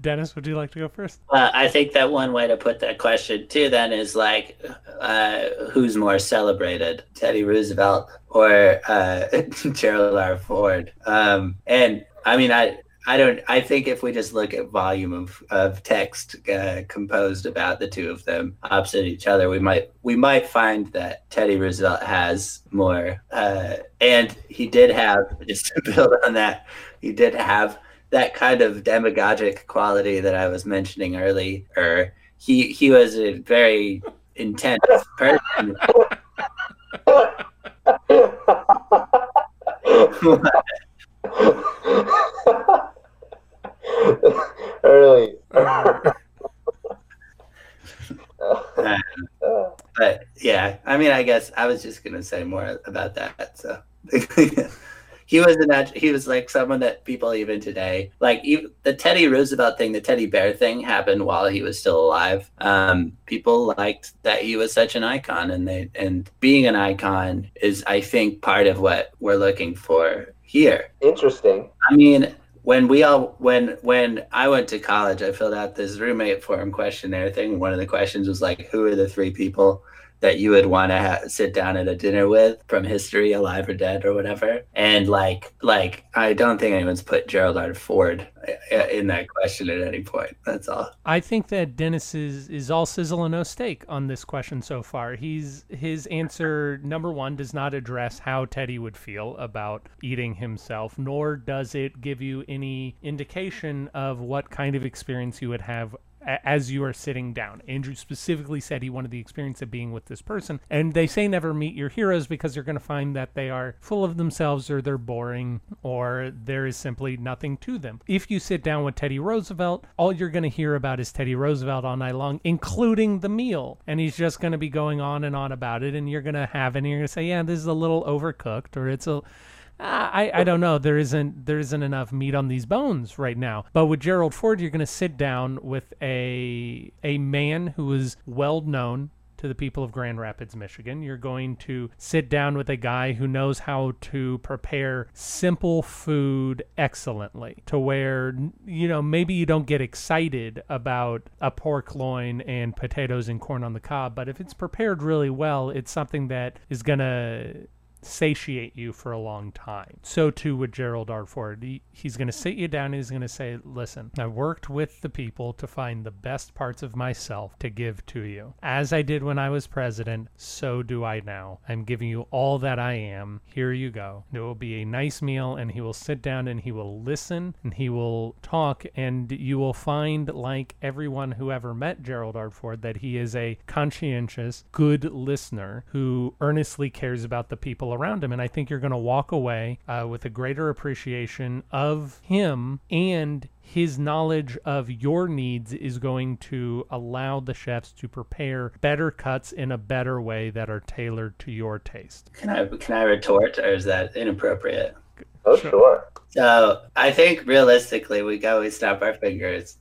Dennis, would you like to go first? Uh, I think that one way to put that question too then is like, uh, who's more celebrated, Teddy Roosevelt or uh, Gerald R. Ford? Um, and I mean, I I don't. I think if we just look at volume of, of text uh, composed about the two of them opposite each other, we might we might find that Teddy Roosevelt has more. Uh, and he did have just to build on that, he did have that kind of demagogic quality that I was mentioning earlier. He he was a very intense person. Early. but yeah, I mean, I guess I was just gonna say more about that. So he was an he was like someone that people even today like even the Teddy Roosevelt thing, the teddy bear thing happened while he was still alive. Um, people liked that he was such an icon, and they and being an icon is, I think, part of what we're looking for here. Interesting. I mean, when we all when when I went to college, I filled out this roommate form questionnaire thing. One of the questions was like, "Who are the three people that you would want to ha- sit down at a dinner with from history, alive or dead, or whatever?" And like, like I don't think anyone's put Gerald R. Ford uh, in that question at any point. That's all. I think that Dennis is is all sizzle and no steak on this question so far. He's his answer number one does not address how Teddy would feel about eating himself, nor does it give you any indication of what kind of experience you would have as you are sitting down. Andrew specifically said he wanted the experience of being with this person. And they say never meet your heroes because you're going to find that they are full of themselves or they're boring or there is simply nothing to them. If you sit down with Teddy Roosevelt, all you're going to hear about is Teddy Roosevelt all night long, including the meal. And he's just going to be going on and on about it. And you're going to have and you're going to say, yeah, this is a little overcooked or it's a. I, I don't know. There isn't there isn't enough meat on these bones right now. But with Gerald Ford, you're going to sit down with a a man who is well known to the people of Grand Rapids, Michigan. You're going to sit down with a guy who knows how to prepare simple food excellently to where, you know, maybe you don't get excited about a pork loin and potatoes and corn on the cob, but if it's prepared really well, it's something that is going to satiate you for a long time. So too with Gerald R. Ford. He, he's going to sit you down and he's going to say, listen, I worked with the people to find the best parts of myself to give to you. As I did when I was president, so do I now. I'm giving you all that I am. Here you go. It will be a nice meal and he will sit down and he will listen and he will talk and you will find like everyone who ever met Gerald R. Ford that he is a conscientious, good listener who earnestly cares about the people around him. And I think you're going to walk away uh, with a greater appreciation of him and his knowledge of your needs is going to allow the chefs to prepare better cuts in a better way that are tailored to your taste. Can I can I retort, or is that inappropriate? Oh, sure. So I think realistically, we go, we snap our fingers,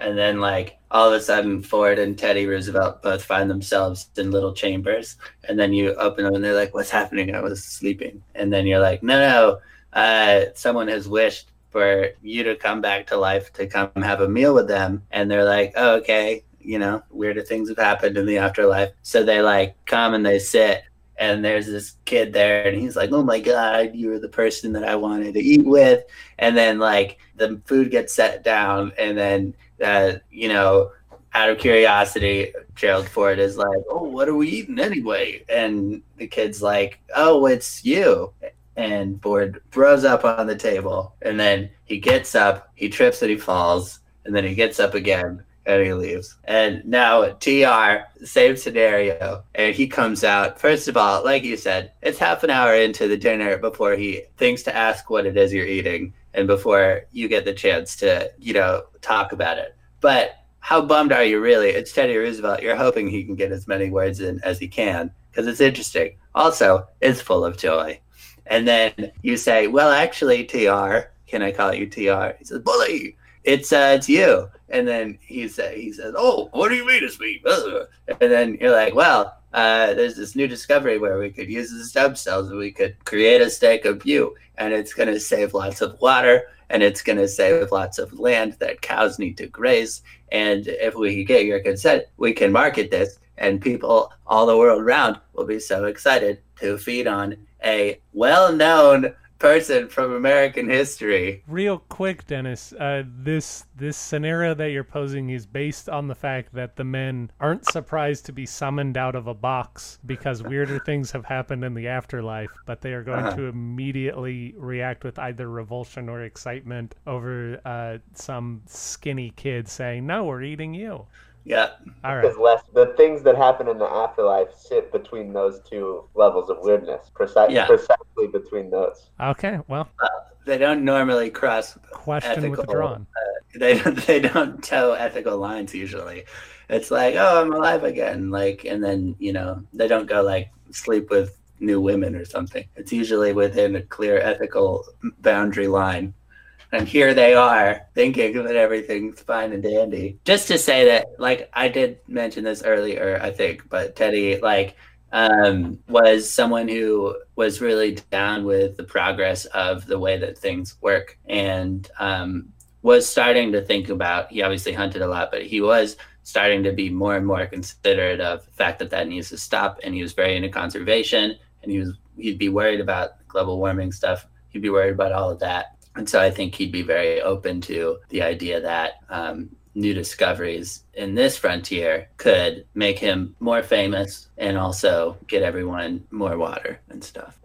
and then like all of a sudden, Ford and Teddy Roosevelt both find themselves in little chambers, and then you open them, and they're like, "What's happening? I was sleeping." And then you're like, "No, no, uh, someone has wished for you to come back to life to come have a meal with them," and they're like, "Oh, okay." You know, weirder things have happened in the afterlife. So they like come and they sit and there's this kid there and he's like oh my god you're the person that i wanted to eat with and then like the food gets set down and then uh, you know out of curiosity gerald ford is like oh what are we eating anyway and the kid's like oh it's you and ford throws up on the table and then he gets up he trips and he falls and then he gets up again and he leaves. And now TR, same scenario. And he comes out. First of all, like you said, it's half an hour into the dinner before he thinks to ask what it is you're eating and before you get the chance to, you know, talk about it. But how bummed are you really? It's Teddy Roosevelt. You're hoping he can get as many words in as he can because it's interesting. Also, it's full of joy. And then you say, well, actually, TR, can I call you TR? He says, bully it's uh, it's you. And then he said, he says, oh, what do you mean it's me? And then you're like, well, uh, there's this new discovery where we could use the stem cells and we could create a steak of you, and it's going to save lots of water and it's going to save lots of land that cows need to graze. And if we get your consent, we can market this, and people all the world around will be so excited to feed on a well-known person from American history. Real quick, Dennis, uh, this this scenario that you're posing is based on the fact that the men aren't surprised to be summoned out of a box because weirder things have happened in the afterlife, but they are going Uh-huh. to immediately react with either revulsion or excitement over uh, some skinny kid saying, "No, we're eating you." Yeah. All right. Because less the things that happen in the afterlife sit between those two levels of weirdness, Preci- Yeah. precisely between those. Okay. Well, uh, They don't normally cross question Ethical. withdrawn. Uh, they don't they don't toe ethical lines usually. It's like, oh, I'm alive again, like, and then you know they don't go like sleep with new women or something. It's usually within a clear ethical boundary line. And here they are thinking that everything's fine and dandy. Just to say that, like, I did mention this earlier, I think, but Teddy, like, um, was someone who was really down with the progress of the way that things work and um, was starting to think about. He obviously hunted a lot, but he was starting to be more and more considerate of the fact that that needs to stop. And he was very into conservation, and he was he'd be worried about global warming stuff. He'd be worried about all of that. And so I think he'd be very open to the idea that um, new discoveries in this frontier could make him more famous and also get everyone more water and stuff.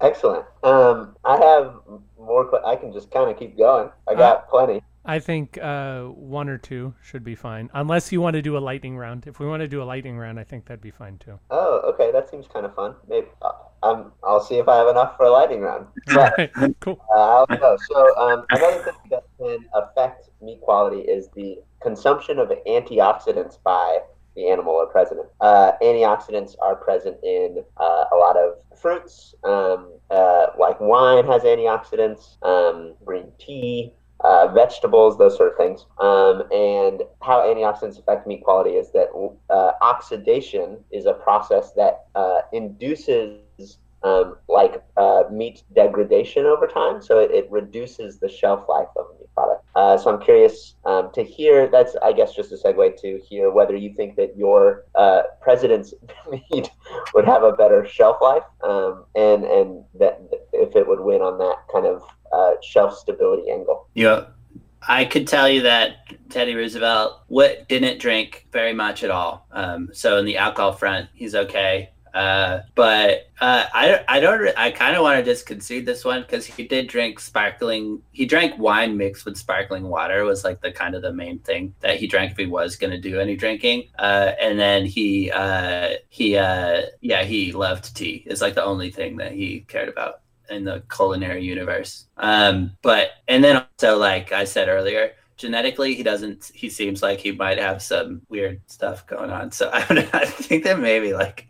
Excellent. Um, I have more. I can just kind of keep going. I got uh, plenty. I think uh, one or two should be fine, unless you want to do a lightning round. If we want to do a lightning round, I think that'd be fine too. Oh, okay, that seems kind of fun. Maybe uh, um, I'll see if I have enough for a lightning round. But, right, cool. Uh, I'll go. So um, another thing that can affect meat quality is the consumption of antioxidants by the animal or president. Uh, antioxidants are present in uh, a lot of fruits, um, uh, like wine has antioxidants, um, green tea, uh, vegetables, those sort of things. Um, and how antioxidants affect meat quality is that uh, oxidation is a process that uh, induces um, like uh, meat degradation over time. So it, it, reduces the shelf life of Uh, so I'm curious um, to hear, that's, I guess, just a segue to hear whether you think that your uh, president's meat would have a better shelf life um, and, and that if it would win on that kind of uh, shelf stability angle. Yeah. I could tell you that Teddy Roosevelt what didn't drink very much at all. Um, so in the alcohol front, he's okay. Uh, but uh, I I don't I kind of want to just concede this one because he did drink sparkling. He drank wine mixed with sparkling water was like the kind of the main thing that he drank if he was going to do any drinking. Uh, and then he uh, he uh, yeah he loved tea. It's like the only thing that he cared about in the culinary universe. Um, but and then also like I said earlier, genetically he doesn't. He seems like he might have some weird stuff going on. So I, I think that maybe like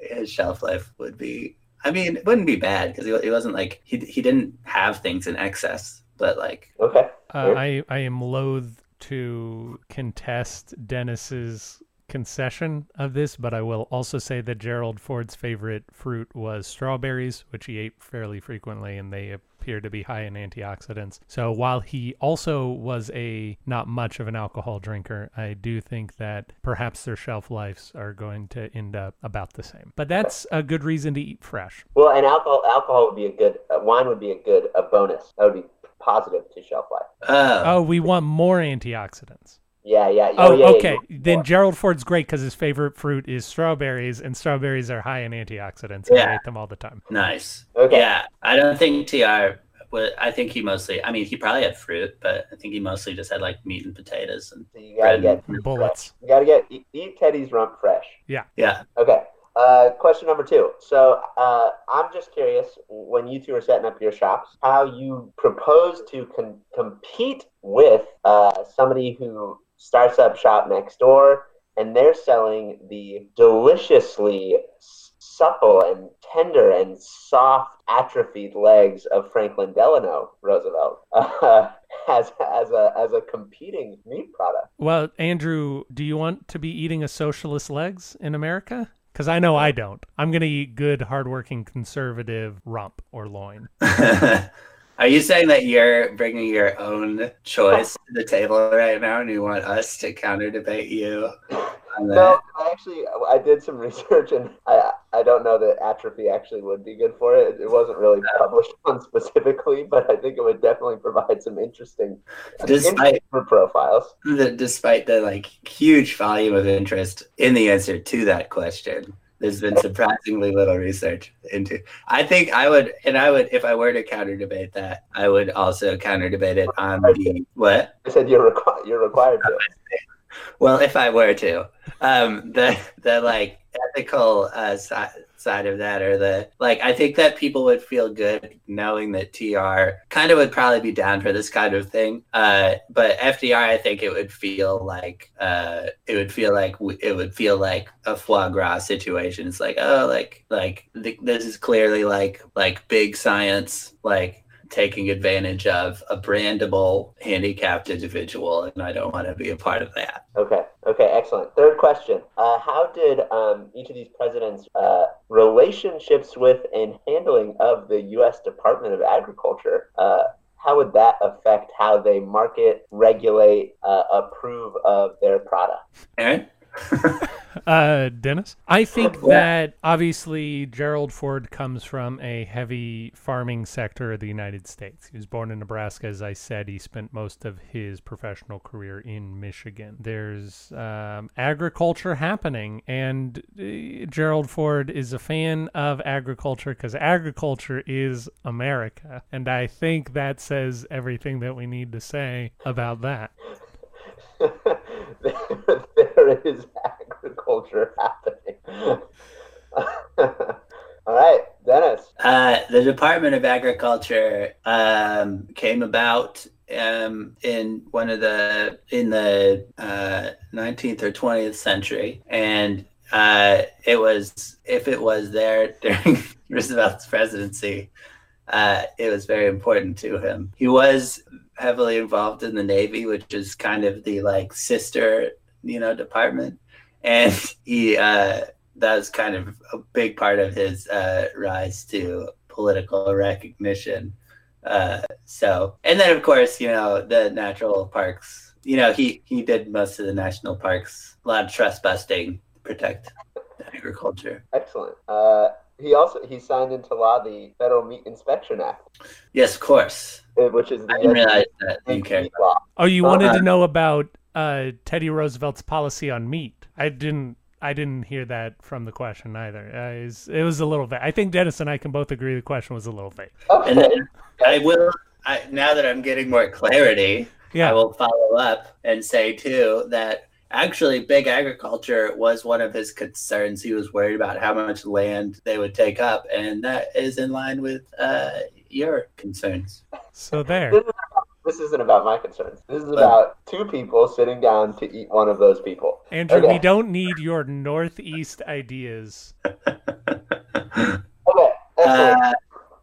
his shelf life would be. I mean, it wouldn't be bad because he, he wasn't like he he didn't have things in excess, but like okay. Uh, I I am loath to contest Dennis's concession of this, but I will also say that Gerald Ford's favorite fruit was strawberries, which he ate fairly frequently, and they appear to be high in antioxidants. So while he also was a not much of an alcohol drinker, I do think that perhaps their shelf lives are going to end up about the same. But that's a good reason to eat fresh. Well, and alcohol alcohol would be a good uh, wine would be a good a bonus. That would be positive to shelf life. Oh, oh we want more antioxidants. Yeah, yeah. Oh, oh yeah, okay. Yeah, then Gerald Ford's great because his favorite fruit is strawberries, and strawberries are high in antioxidants. Yeah. I eat them all the time. Nice. Okay. Yeah, I don't think Tr. Well, I think he mostly. I mean, he probably had fruit, but I think he mostly just had like meat and potatoes and so you gotta bread get bullets. You gotta get eat, eat Teddy's rump fresh. Yeah. Yeah. Okay. Uh, question number two. So uh, I'm just curious, when you two are setting up your shops, how you propose to con- compete with uh, somebody who starts up shop next door, and they're selling the deliciously supple and tender and soft atrophied legs of Franklin Delano Roosevelt uh, as as a as a competing meat product. Well, Andrew, do you want to be eating a socialist legs in America? Because I know I don't. I'm gonna eat good, hardworking, conservative rump or loin. Are you saying that you're bringing your own choice to the table right now, and you want us to counter debate you? No, I actually I did some research, and I I don't know that atrophy actually would be good for it. It wasn't really published on specifically, but I think it would definitely provide some interesting, despite interesting profiles. The, despite the like huge volume of interest in the answer to that question there's been surprisingly little research into. I think I would, and I would, if I were to counter debate that, I would also counter debate it on the what? I said you're required. You're required to. well, if I were to, um, the the like ethical uh, side of that or the like i think that people would feel good knowing that tr kind of would probably be down for this kind of thing. Uh, but fdr i think it would feel like uh, it would feel like it would feel like a foie gras situation. It's like oh like like th- this is clearly like like big science like taking advantage of a brandable handicapped individual, and I don't want to be a part of that. Okay. Okay. Excellent. Third question: uh, How did um, each of these presidents' uh, relationships with and handling of the U.S. Department of Agriculture? Uh, how would that affect how they market, regulate, uh, approve of their product? Aaron. Uh, Dennis? I think that obviously Gerald Ford comes from a heavy farming sector of the United States. He was born in Nebraska. As I said, he spent most of his professional career in Michigan. There's um, agriculture happening, and uh, Gerald Ford is a fan of agriculture because agriculture is America. And I think that says everything that we need to say about that. there, is agriculture happening. All right, Dennis. Uh, the Department of Agriculture um, came about um, in one of the in the uh, 19th or 20th century, and uh, it was if it was there during Roosevelt's presidency, uh, it was very important to him. He was heavily involved in the Navy, which is kind of the like sister, you know, department, and he uh, that was kind of a big part of his uh, rise to political recognition. Uh, so, and then of course, you know, the natural parks. You know, he he did most of the national parks, a lot of trust busting, protect agriculture. Excellent. Uh, he also he signed into law the Federal Meat Inspection Act. Yes, of course. Uh, which is the I didn't realize that. You cared. law. Oh, you wanted Uh, to know about uh, Teddy Roosevelt's policy on meat? I didn't. I didn't hear that from the question either. Uh, it, was, it was a little vague. I think Dennis and I can both agree the question was a little vague. Okay. And then I will. I, now that I'm getting more clarity, Yeah. I will follow up and say too that actually big agriculture was one of his concerns. He was worried about how much land they would take up, and that is in line with uh, your concerns. So there. This, is about, this isn't about my concerns. This is about two people sitting down to eat one of those people. Andrew, Okay. we don't need your northeast ideas. Okay. Excellent. Uh,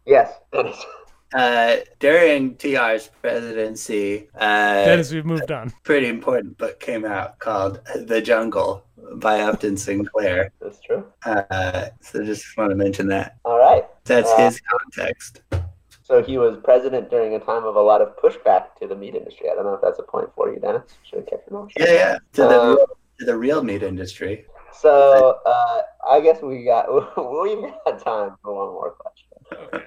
yes, Dennis. uh, during TR's presidency, uh, Dennis, we've moved on. pretty important book came out called The Jungle by Upton Sinclair. That's true. Uh, so just want to mention that. All right. That's Uh, his context. So he was president during a time of a lot of pushback to the meat industry. I don't know if that's a point for you, Dennis. Should have kept your mouth shut. Yeah, yeah. To the real, to the real meat industry. So uh, I guess we got we've got time for one more question.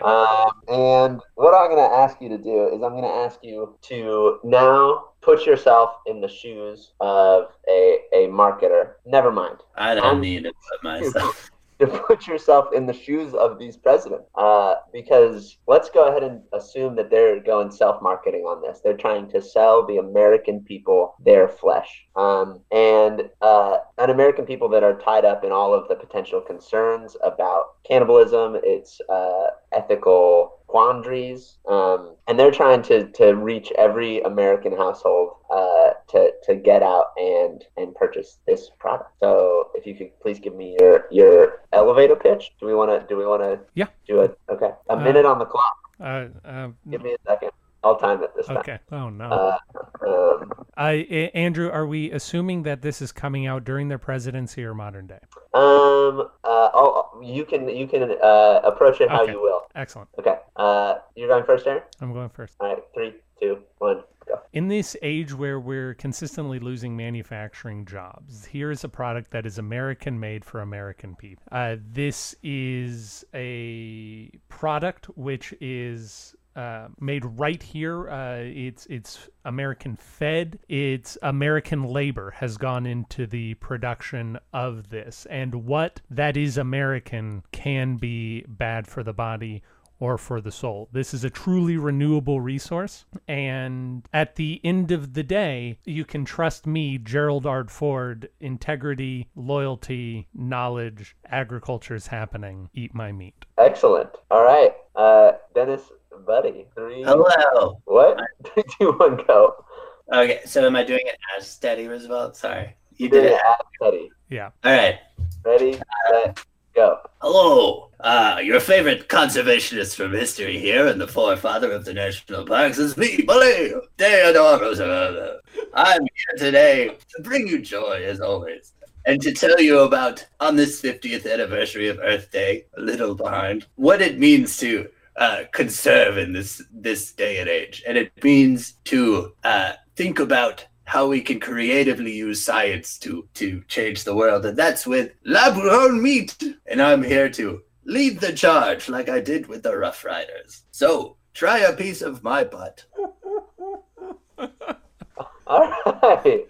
Um, and what I'm going to ask you to do is I'm going to ask you to now put yourself in the shoes of a, a marketer. Never mind. I don't Um, need to put myself. To put yourself in the shoes of these presidents. Uh, because let's go ahead and assume that they're going self marketing on this. They're trying to sell the American people their flesh. Um, and uh, an American people that are tied up in all of the potential concerns about cannibalism, its uh, ethical quandaries, um, and they're trying to, to reach every American household uh, to, to get out and and purchase this product. So if you could please give me your your elevator pitch. Do we want to do we want to Yeah. do it? Okay, a Uh, minute on the clock. Uh, uh, Give me a second. I'll time it this time. okay. Oh, no. Uh, um, I, Andrew, are we assuming that this is coming out during their presidency or modern day? um, uh, you can you can uh, approach it how Okay. you will. Excellent. Okay. Uh, you're going first, Aaron. I'm going first. All right, three, two, one, In this age where we're consistently losing manufacturing jobs, here is a product that is American made for American people. Uh, this is a product which is uh, made right here. Uh, it's it's American fed. It's American labor has gone into the production of this, and what that is American can be bad for the body or for the soul. This is a truly renewable resource. And at the end of the day, you can trust me, Gerald R. Ford, integrity, loyalty, knowledge, agriculture's happening. Eat my meat. Excellent. All right, uh, Dennis, buddy, three. Hello. What? Three, two, one, go. Okay, so am I doing it as Steady Roosevelt? Sorry. You Did did it it. as Teddy. Yeah. All right. Ready, set, Go. Hello, uh, your favorite conservationist from history here and the forefather of the national parks is me, Bully Theodore Roosevelt. I'm here today to bring you joy, as always, and to tell you about, on this 50th anniversary of Earth Day, a little behind, what it means to uh, conserve in this this day and age, and it means to uh, think about how we can creatively use science to to change the world, and that's with lab grown meat. And I'm here to lead the charge, like I did with the Rough Riders. So try a piece of my butt. All right.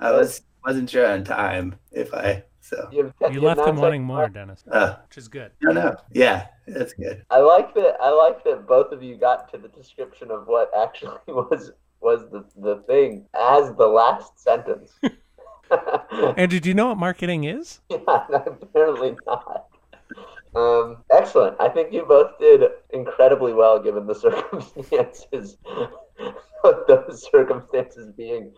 I was wasn't sure on time if I so. You've, You left now them wanting taken- more, Dennis, Uh, which is good. I know. yeah, that's good. I like that. I like that both of you got to the description of what actually was was the, the thing as the last sentence. Andrew, do you know what marketing is? yeah, apparently not. Um, excellent. I think you both did incredibly well given the circumstances. Those circumstances being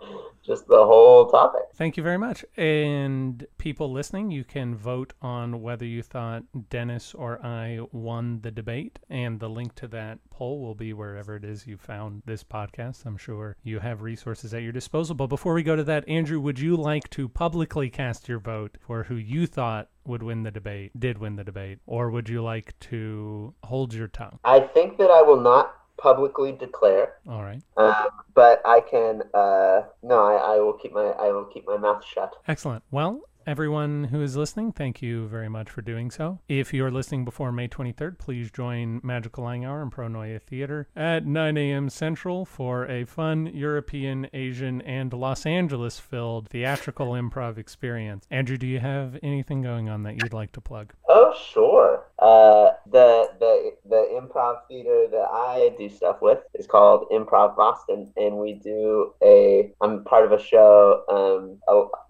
just the whole topic. Thank you very much. And people listening, you can vote on whether you thought Dennis or I won the debate. And the link to that poll will be wherever it is you found this podcast. I'm sure you have resources at your disposal. But before we go to that, Andrew, would you like to publicly cast your vote for who you thought would win the debate, did win the debate? Or would you like to hold your tongue? I think that I will not publicly declare, All right. um, but I can. Uh, no, I, I will keep my I will keep my mouth shut. Excellent. Well, everyone who is listening, thank you very much for doing so. If you're listening before May 23rd, please join Magical Lying Hour and Pronoia Theater at 9 a.m. Central for a fun European, Asian, and Los Angeles filled theatrical improv experience. Andrew, do you have anything going on that you'd like to plug? Oh, sure. Uh, the the the improv theater that I do stuff with is called Improv Boston, and we do a. I'm part of a show. Um,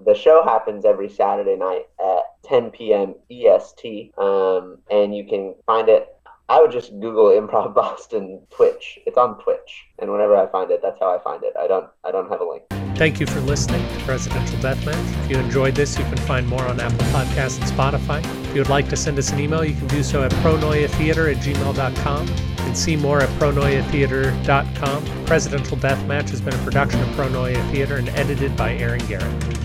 the show happens every Saturday night at 10 p.m. EST. Um, and you can find it. I would just Google Improv Boston Twitch. It's on Twitch, and whenever I find it, that's how I find it. I don't I don't have a link. Thank you for listening to Presidential Deathmatch. If you enjoyed this, you can find more on Apple Podcasts and Spotify. If you would like to send us an email, you can do so at pronoiatheater at gmail.com. You can see more at pronoiatheater.com. Presidential Deathmatch has been a production of Pronoia Theater and edited by Aaron Garrett.